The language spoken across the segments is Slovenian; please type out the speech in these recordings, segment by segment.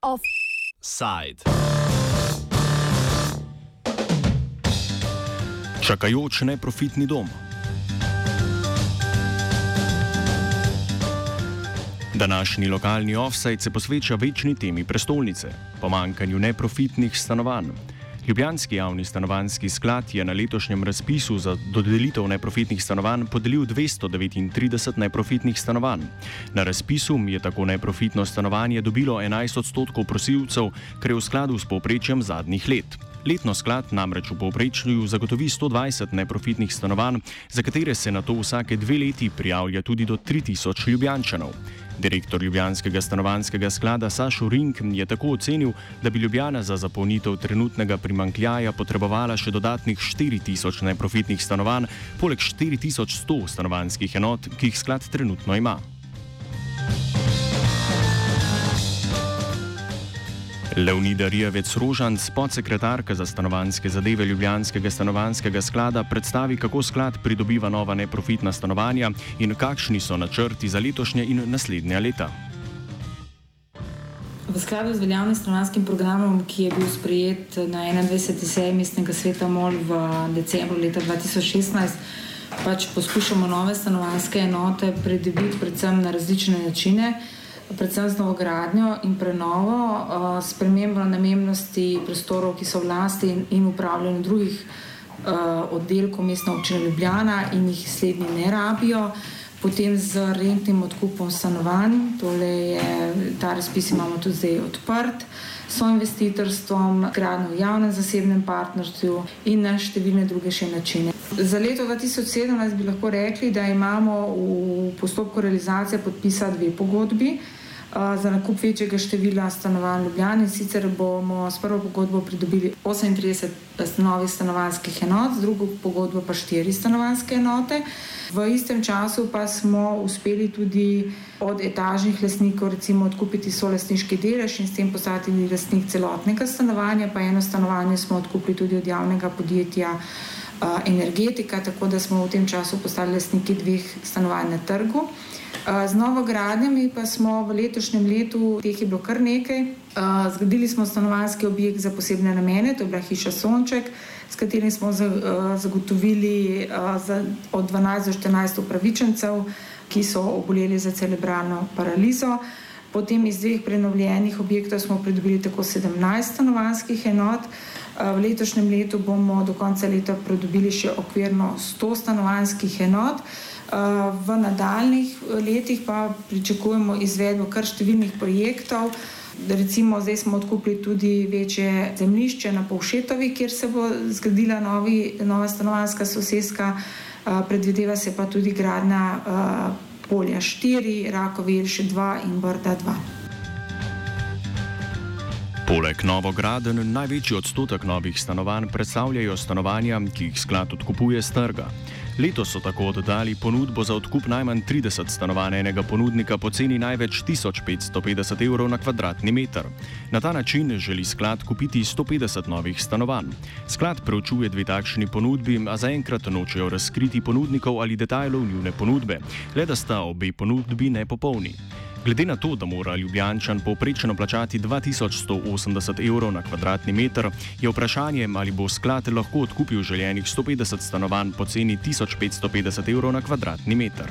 Offside. Čakajoč neprofitni dom. Današnji lokalni offside se posveča večni temi prestolnice - pomankanju neprofitnih stanovanj. Ljubljanski javni stanovanski sklad je na letošnjem razpisu za dodelitev neprofitnih stanovanj podelil 239 neprofitnih stanovanj. Na razpisu je tako neprofitno stanovanje dobilo 11 odstotkov prosilcev, kar je v skladu s povprečjem zadnjih let. Letno sklad namreč v povprečju zagotovi 120 neprofitnih stanovanj, za katere se na to vsake dve leti prijavlja tudi do 3000 ljubljančanov. Direktor Ljubljanskega stanovanskega sklada Sašo Rink je tako ocenil, da bi Ljubljana za zapolnitev trenutnega primankljaja potrebovala še dodatnih 4000 neprofitnih stanovanj, poleg 4100 stanovanskih enot, ki jih sklad trenutno ima. Leonida Rijavec Rožanc, podsekretarka za stanovanske zadeve Ljubljanskega stanovanskega sklada, predstavi, kako sklad pridobiva nova neprofitna stanovanja in kakšni so načrti za letošnje in naslednja leta. V skladu z veljavnim stanovanskim programom, ki je bil sprejet na 21. seji mestnega sveta MOL v decembru leta 2016, pač poskušamo nove stanovanske enote pridobiti predvsem na različne načine predvsem z novogradnjo in prenovo, spremembo namennosti prostorov, ki so v lasti in upravljanju drugih oddelkov mestne občine Ljubljana in jih slednji ne rabijo. Potem z rentnim odkupom stanovanj, tole je, ta razpis imamo tudi zdaj odprt, so investitorstvom, gradnjo v javnem zasebnem partnerstvu in na številne druge še načine. Za leto 2017 bi lahko rekli, da imamo v postopku realizacije podpisa dve pogodbi za nakup večjega števila stanovanj v Ljubljani. Sicer bomo s prvo pogodbo pridobili 38 novih stanovanjskih enot, z drugo pogodbo pa 4 stanovanjske enote. V istem času pa smo uspeli tudi od etažnih lastnikov recimo odkupiti solastniški delež in s tem postati lastnik celotnega stanovanja, pa eno stanovanje smo odkupili tudi od javnega podjetja Energetika, tako da smo v tem času postali lastniki dveh stanovanj na trgu. Z novogradnjami pa smo v letošnjem letu, teh je bilo kar nekaj, zgradili smo stanovanjski objekt za posebne namene, to je bila hiša Sonček, s katerim smo zagotovili od 12 do 14 upravičencev, ki so oboleli za cerebralno paralizo. Potem iz dveh prenovljenih objektov smo pridobili tako 17 stanovanjskih enot. V letošnjem letu bomo do konca leta pridobili še okvirno 100 stanovanjskih enot. V nadaljnih letih pa pričakujemo izvedbo kar številnih projektov. Recimo, zdaj smo odkupili tudi večje zemljišče na Povšetovi, kjer se bo zgradila novi, nova stanovanjska soseska, predvideva se pa tudi gradnja polja štiri, Rakovi Jelše dva in Brda dva. Poleg novogradenj največji odstotek novih stanovanj predstavljajo stanovanja, ki jih sklad odkupuje z trga. Letos so tako oddali ponudbo za odkup najmanj 30 stanovanj enega ponudnika po ceni največ 1550 evrov na kvadratni meter. Na ta način želi sklad kupiti 150 novih stanovanj. Sklad preučuje dve takšni ponudbi, a zaenkrat nočejo razkriti ponudnikov ali detajlov njune ponudbe, le da sta obe ponudbi nepopolni. Glede na to, da mora Ljubljančan povprečno plačati 2180 evrov na kvadratni meter, je vprašanje, ali bo sklad lahko odkupil željenih 150 stanovanj po ceni 1550 evrov na kvadratni meter.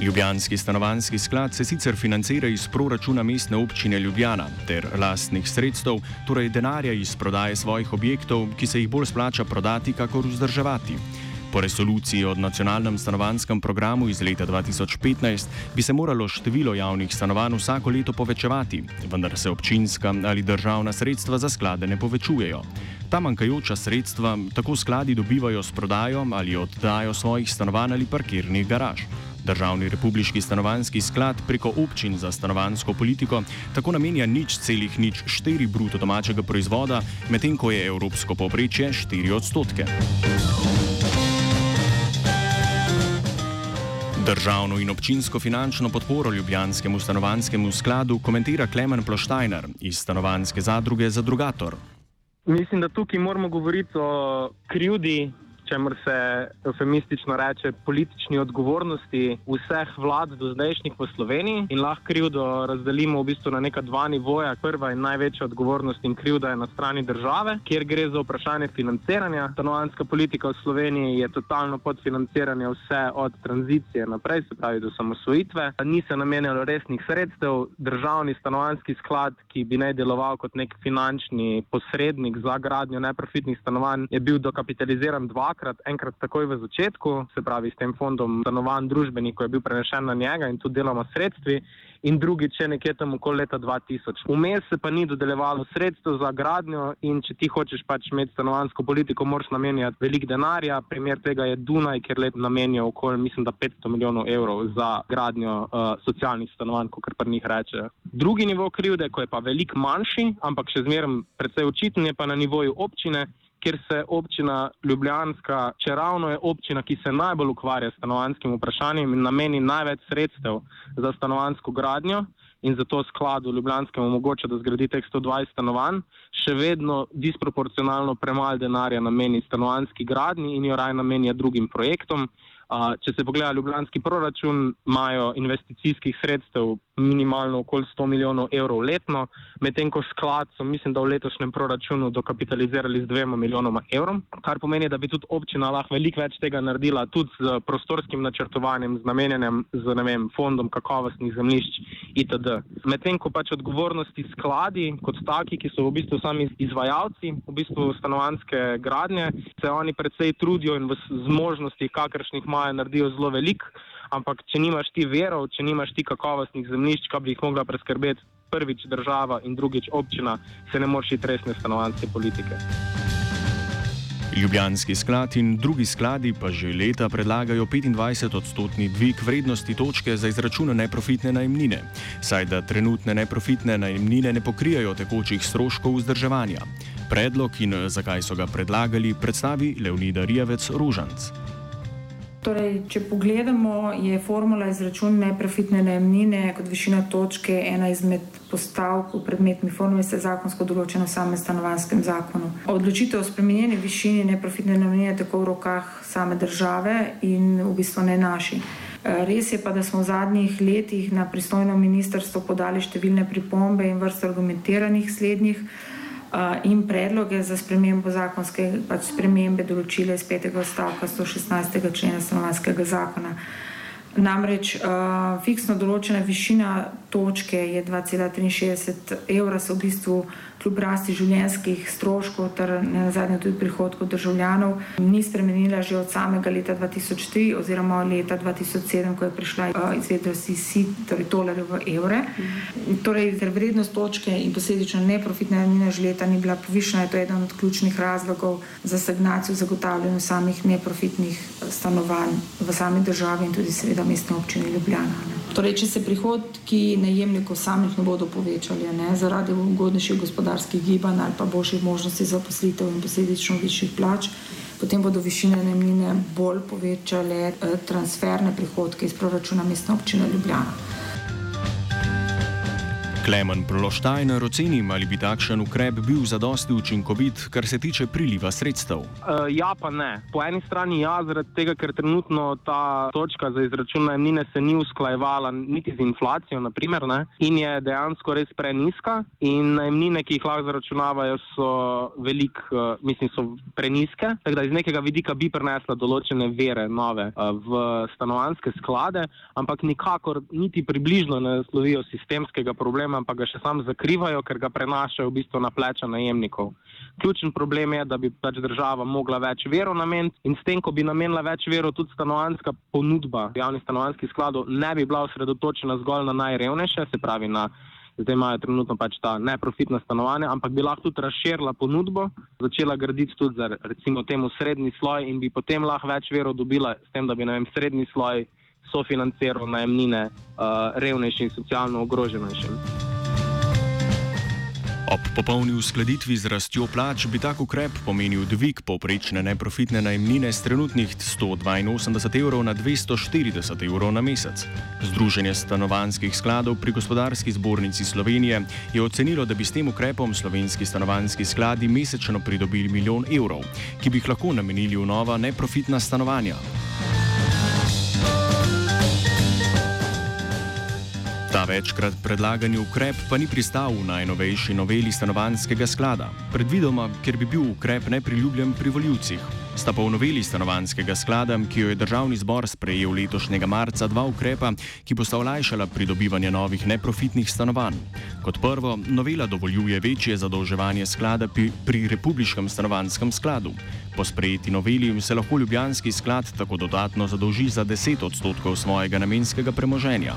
Ljubljanski stanovanski sklad se sicer financira iz proračuna mestne občine Ljubljana ter lastnih sredstev, torej denarja iz prodaje svojih objektov, ki se jih bolj splača prodati, kakor vzdrževati. Po resoluciji o nacionalnem stanovanskem programu iz leta 2015 bi se moralo število javnih stanovanj vsako leto povečevati, vendar se občinska ali državna sredstva za sklade ne povečujejo. Ta manjkajoča sredstva tako skladi dobivajo s prodajo ali oddajo svojih stanovanj ali parkirnih garaž. Državni republiški stanovanski sklad preko občin za stanovansko politiko tako namenja nič celih nič štiri bruto domačega proizvoda, medtem ko je evropsko povprečje 4 odstotke. Državno in občinsko finančno podporo Ljubljanskemu stanovanskemu skladu komentira Klemen Ploštajner iz stanovanske zadruge za drugator. Mislim, da tukaj moramo govoriti o krivdi čemer se eufemistično reče politični odgovornosti vseh vlad do zdajšnjih v Sloveniji in lahko krivdo razdelimo v bistvu na neka dva nivoja. Prva in največja odgovornost in krivda je na strani države, kjer gre za vprašanje financiranja. Stanovanska politika v Sloveniji je totalno podfinancirana vse od tranzicije naprej, se pravi do samosvojitve. Ni se namenjalo resnih sredstev. Državni stanovanski sklad, ki bi naj deloval kot nek finančni posrednik za gradnjo neprofitnih stanovanj, je bil dokapitaliziran dvakrat dvakrat, enkrat takoj v začetku, se pravi s tem fondom stanovanj družbenih, ko je bil prenešen na njega in tudi deloma sredstvi, in drugič je nekje tam okoli leta 2000. Vmes se pa ni dodeljevalo sredstev za gradnjo in če ti hočeš pač imeti stanovansko politiko, moraš namenjati velik denarja. Primer tega je Dunaj, ker let namenijo okoli, mislim, da 500 milijonov evrov za gradnjo uh, socialnih stanovanj, kot pri njih reče. Drugi nivo krivde, ko je pa velik manjši, ampak še zmeraj precej očiten, je pa na nivoju občine, kjer se občina Ljubljanska, če ravno je občina, ki se najbolj ukvarja s stanovanskim vprašanjem in nameni največ sredstev za stanovansko gradnjo in zato skladu Ljubljanskemu omogoča, da zgradi teh 120 stanovanj, še vedno disproporcionalno premalo denarja nameni stanovanski gradnji in jo raj namenja drugim projektom. Če se pogleda ljubljanski proračun, imajo investicijskih sredstev minimalno okoli 100 milijonov evrov letno, medtem ko sklad so, mislim, da v letošnjem proračunu dokapitalizirali z dvema milijonoma evrov, kar pomeni, da bi tudi občina lahko veliko več tega naredila, tudi z prostorskim načrtovanjem, z namenjenjem z vem, fondom kakovostnih zemljišč itd. Medtem ko pač odgovornosti skladi kot taki, ki so v bistvu sami izvajalci v bistvu stanovanske gradnje, se oni predvsej trudijo in v zmožnosti, kakršnih imajo, naredijo zelo veliko ampak če nimaš ti verov, če nimaš ti kakovostnih zemljišč, ki bi jih mogla preskrbeti prvič država in drugič občina, se ne moreš iti resne stanovanske politike. Ljubljanski sklad in drugi skladi pa že leta predlagajo 25-odstotni dvig vrednosti točke za izračun neprofitne najemnine, saj da trenutne neprofitne najemnine ne pokrijajo tekočih stroškov vzdrževanja. Predlog in zakaj so ga predlagali, predstavi Leonida Rijavec Rožanc. Torej, če pogledamo, je formula izračuna neprofitne najemnine kot višina točke ena izmed postavk v predmetni formuli, se zakonsko določena v samem stanovanskem zakonu. Odločitev o spremenjeni višini neprofitne najemnine je tako v rokah same države in v bistvu ne naši. Res je pa, da smo v zadnjih letih na pristojno ministrstvo podali številne pripombe in vrste argumentiranih slednjih in predloge za spremembo zakonske pač spremembe določile iz petega odstavka 116. člena stanovanskega zakona. Namreč uh, fiksno določena višina točke je 2,63 evra, se v bistvu kljub rasti življenjskih stroškov ter ne nazadnje tudi prihodkov državljanov ni spremenila že od samega leta 2003 oziroma leta 2007, ko je prišla uh, izvednost iz SIT, torej tolarjev v evre. Torej, vrednost točke in posledično neprofitna najemnina že leta ni bila povišena, je to eden od ključnih razlogov za stagnacijo zagotavljanja samih neprofitnih stanovanj v sami državi in tudi seveda mestne občine Ljubljana. Ne. Torej, če se prihodki najemnikov samih ne bodo povečali ne, zaradi ugodnejših gospodarskih gibanj ali pa boljših možnosti za poslitev in posledično višjih plač, potem bodo višine najemnine bolj povečale eh, transferne prihodke iz proračuna mestne občine Ljubljana. Klemen Prološtajner oceni, ali bi takšen ukrep bil zadosti učinkovit, kar se tiče priliva sredstev. Uh, ja, pa ne. Po eni strani ja, zaradi tega, ker trenutno ta točka za izračun najemnine se ni usklajevala niti z inflacijo, naprimer, ne, in je dejansko res preniska. In najemnine, ki jih lahko zaračunavajo, so velik, uh, mislim, so preniske. Tako da iz nekega vidika bi prenesla določene vere nove uh, v stanovanske sklade, ampak nikakor niti približno ne slovijo sistemskega problema problema, pa ga še sam zakrivajo, ker ga prenašajo v bistvu na pleča najemnikov. Ključen problem je, da bi pač država mogla več verov nameniti in s tem, ko bi namenila več verov, tudi stanovanska ponudba javnih stanovanskih skladov ne bi bila osredotočena zgolj na najrevnejše, se pravi na. Zdaj imajo trenutno pač ta neprofitna stanovanja, ampak bi lahko tudi razširila ponudbo, začela graditi tudi za recimo temu srednji sloj in bi potem lahko več verov dobila s tem, da bi vem, srednji sloj sofinanciral najemnine uh, revnejšim in socialno ogroženejšim. Ob popolni uskladitvi z rastjo plač bi tak ukrep pomenil dvig povprečne neprofitne najemnine z trenutnih 182 evrov na 240 evrov na mesec. Združenje stanovanskih skladov pri gospodarski zbornici Slovenije je ocenilo, da bi s tem ukrepom slovenski stanovanski skladi mesečno pridobili milijon evrov, ki bi jih lahko namenili v nova neprofitna stanovanja. Večkrat predlagani ukrep pa ni pristal v najnovejši noveli stanovanskega sklada, predvidoma, ker bi bil ukrep nepriljubljen pri voljivcih. Sta pa v noveli stanovanskega sklada, ki jo je državni zbor sprejel letošnjega marca, dva ukrepa, ki bosta olajšala pridobivanje novih neprofitnih stanovanj. Kot prvo, novela dovoljuje večje zadolževanje sklada pri, pri Republiškem stanovanskem skladu. Po sprejeti noveli se lahko Ljubljanski sklad tako dodatno zadolži za 10 odstotkov svojega namenskega premoženja.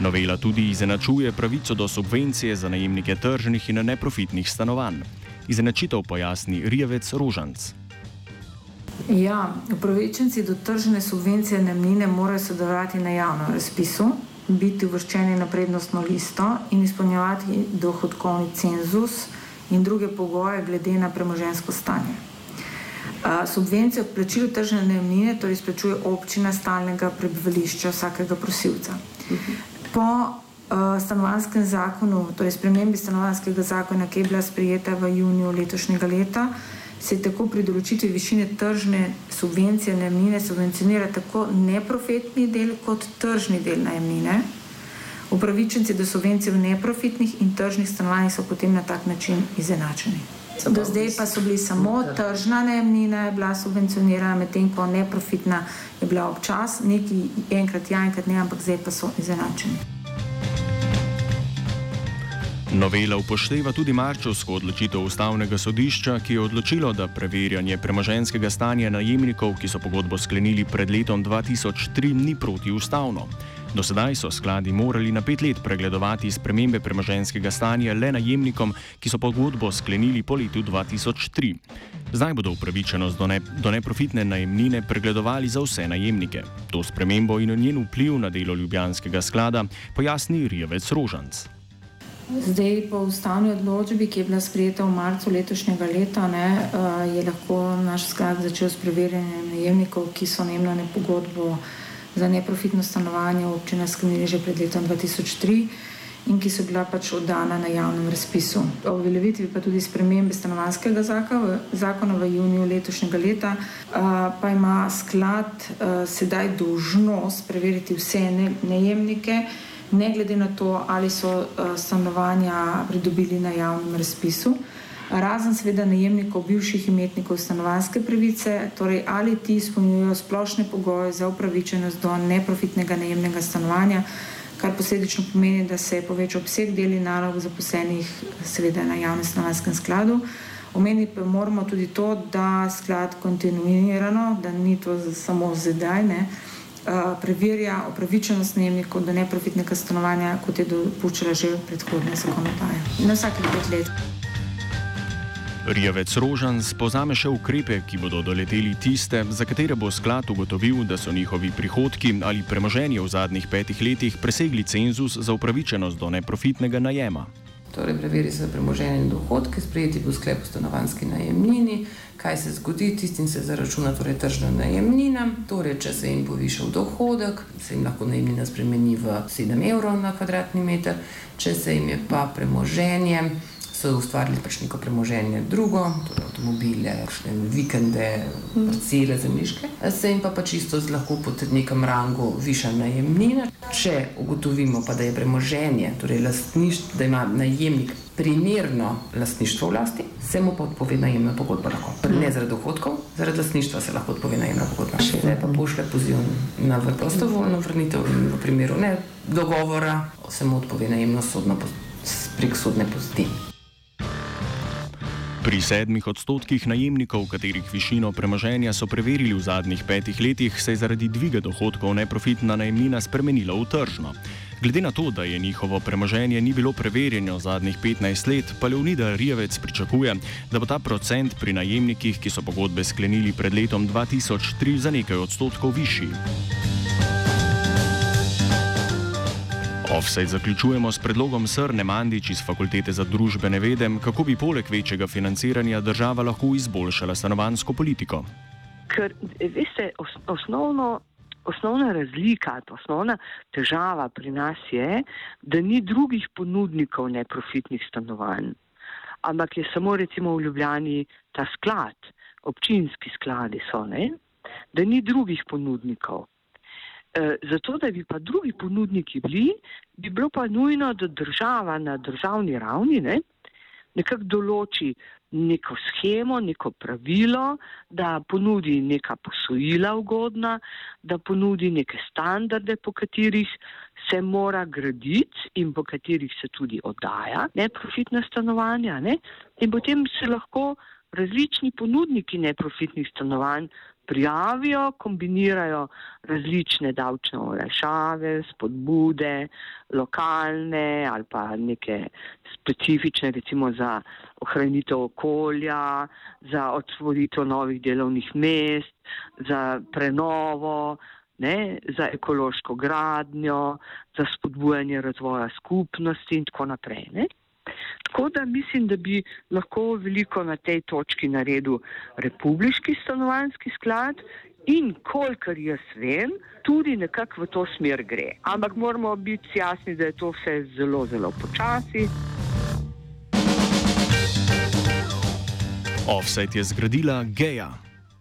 Novela tudi izenačuje pravico do subvencije za najemnike tržnih in neprofitnih stanovanj. Izenačitev pojasni Rijevec Rožanc. Ja, upravičenci do tržne subvencije najemnine morajo sodelovati na javnem razpisu, biti uvrščeni na prednostno listo in izpolnjevati dohodkovni cenzus in druge pogoje glede na premožensko stanje. Subvencijo k plačilu tržne najemnine torej izplačuje občina stalnega prebivališča vsakega prosilca. Po uh, stanovanskem zakonu, torej spremembi stanovanskega zakona, ki je bila sprijeta v juniju letošnjega leta, se tako pri določitvi višine tržne subvencije najemnine subvencionira tako neprofitni del kot tržni del najemnine. Upravičenci do subvencije v neprofitnih in tržnih stanovanjih so potem na tak način izenačeni. Do zdaj pa so bili samo tržna najemnina, je bila subvencionirana, medtem ko neprofitna je bila občas, neki enkrat ja, enkrat ne, ampak zdaj pa so izenačeni. Novela upošteva tudi marčovsko odločitev ustavnega sodišča, ki je odločilo, da preverjanje premoženskega stanja najemnikov, ki so pogodbo sklenili pred letom 2003, ni protiustavno. Do sedaj so skladi morali na pet let pregledovati spremembe premoženskega stanja le najemnikom, ki so pogodbo sklenili po letu 2003. Zdaj bodo upravičenost do, ne, do neprofitne najemnine pregledovali za vse najemnike. To spremembo in njen vpliv na delo Ljubljanskega sklada pojasni Rijevec Rožanc. Zdaj, po ustavni odločbi, ki je bila sprejeta v marcu letošnjega leta, ne, eh, je lahko naš sklad začel s preverjanjem najemnikov, ki so najemljene pogodbo za neprofitno stanovanje občina sklenili že pred letom 2003 in ki so bila pač oddana na javnem razpisu. O uveljavitvi pa tudi spremembe stanovanskega zakona v juniju letošnjega leta pa ima sklad sedaj dožnost preveriti vse najemnike, ne glede na to, ali so stanovanja pridobili na javnem razpisu razen seveda najemnikov, bivših imetnikov stanovanske pravice, torej ali ti izpolnjujejo splošne pogoje za upravičenost do neprofitnega najemnega stanovanja, kar posledično pomeni, da se je povečal obseg deli nalog zaposlenih seveda na javnem stanovanskem skladu. Omeniti pa moramo tudi to, da sklad kontinuirano, da ni to samo zdaj, ne, preverja upravičenost najemnikov do neprofitnega stanovanja, kot je dopuščala že predhodna zakonodaja. Na vsakih pet let. Rijevec Rožan spozame še ukrepe, ki bodo doleteli tiste, za katere bo sklad ugotovil, da so njihovi prihodki ali premoženje v zadnjih petih letih presegli cenzus za upravičenost do neprofitnega najema. Torej, preveri se premoženje in dohodke, sprejeti bo sklep o stanovanski najemnini, kaj se zgodi, tistim se zaračuna torej tržna najemnina. Torej, če se jim povišal dohodek, se jim lahko najemnina spremeni v 7 evrov na kvadratni meter, če se jim je pa premoženje so ustvarili pač neko premoženje, drugo, torej avtomobile, še vikende, parcele, zemljiške. Se jim pa pač isto lahko po nekem rangu viša najemnina. Če ugotovimo pa, da je premoženje, torej lastništvo, da ima najemnik primerno lastništvo v lasti, se mu pa odpove najemna pogodba lahko. Ne zaradi dohodkov, zaradi lastništva se lahko odpove najemna pogodba. Zdaj pa pošle poziv na prostovoljno vrnitev in v primeru ne dogovora se mu odpove najemno sodno prek sodne pozdi. Pri sedmih odstotkih najemnikov, katerih višino premoženja so preverili v zadnjih petih letih, se je zaradi dviga dohodkov neprofitna najemnina spremenila v tržno. Glede na to, da je njihovo premoženje ni bilo preverjeno zadnjih 15 let, pa Leonida Rijevec pričakuje, da bo ta procent pri najemnikih, ki so pogodbe sklenili pred letom 2003, za nekaj odstotkov višji. Offside zaključujemo s predlogom Srne Mandič iz Fakultete za družbene vede, kako bi poleg večjega financiranja država lahko izboljšala stanovansko politiko. Ker, veste, osnovno, osnovna razlika, osnovna težava pri nas je, da ni drugih ponudnikov neprofitnih stanovanj, ampak je samo recimo v Ljubljani ta sklad, občinski skladi so, ne? da ni drugih ponudnikov. Eh, zato, da bi pa drugi ponudniki bili, bi bilo pa nujno, da država na državni ravni ne, nekako določi neko schemo, neko pravilo, da ponudi neka posojila ugodna, da ponudi neke standarde, po katerih se mora graditi in po katerih se tudi oddaja neprofitna stanovanja. Ne, in potem se lahko različni ponudniki neprofitnih stanovanj prijavijo, kombinirajo različne davčne olajšave, spodbude, lokalne ali pa neke specifične, recimo za ohranitev okolja, za otvoritev novih delovnih mest, za prenovo, ne, za ekološko gradnjo, za spodbujanje razvoja skupnosti in tako naprej. Ne. Tako da mislim, da bi lahko veliko na tej točki naredil republiški stanovanski sklad in kolikor jaz vem, tudi nekako v to smer gre. Ampak moramo biti jasni, da je to vse zelo, zelo počasi. Offset je zgradila Geja.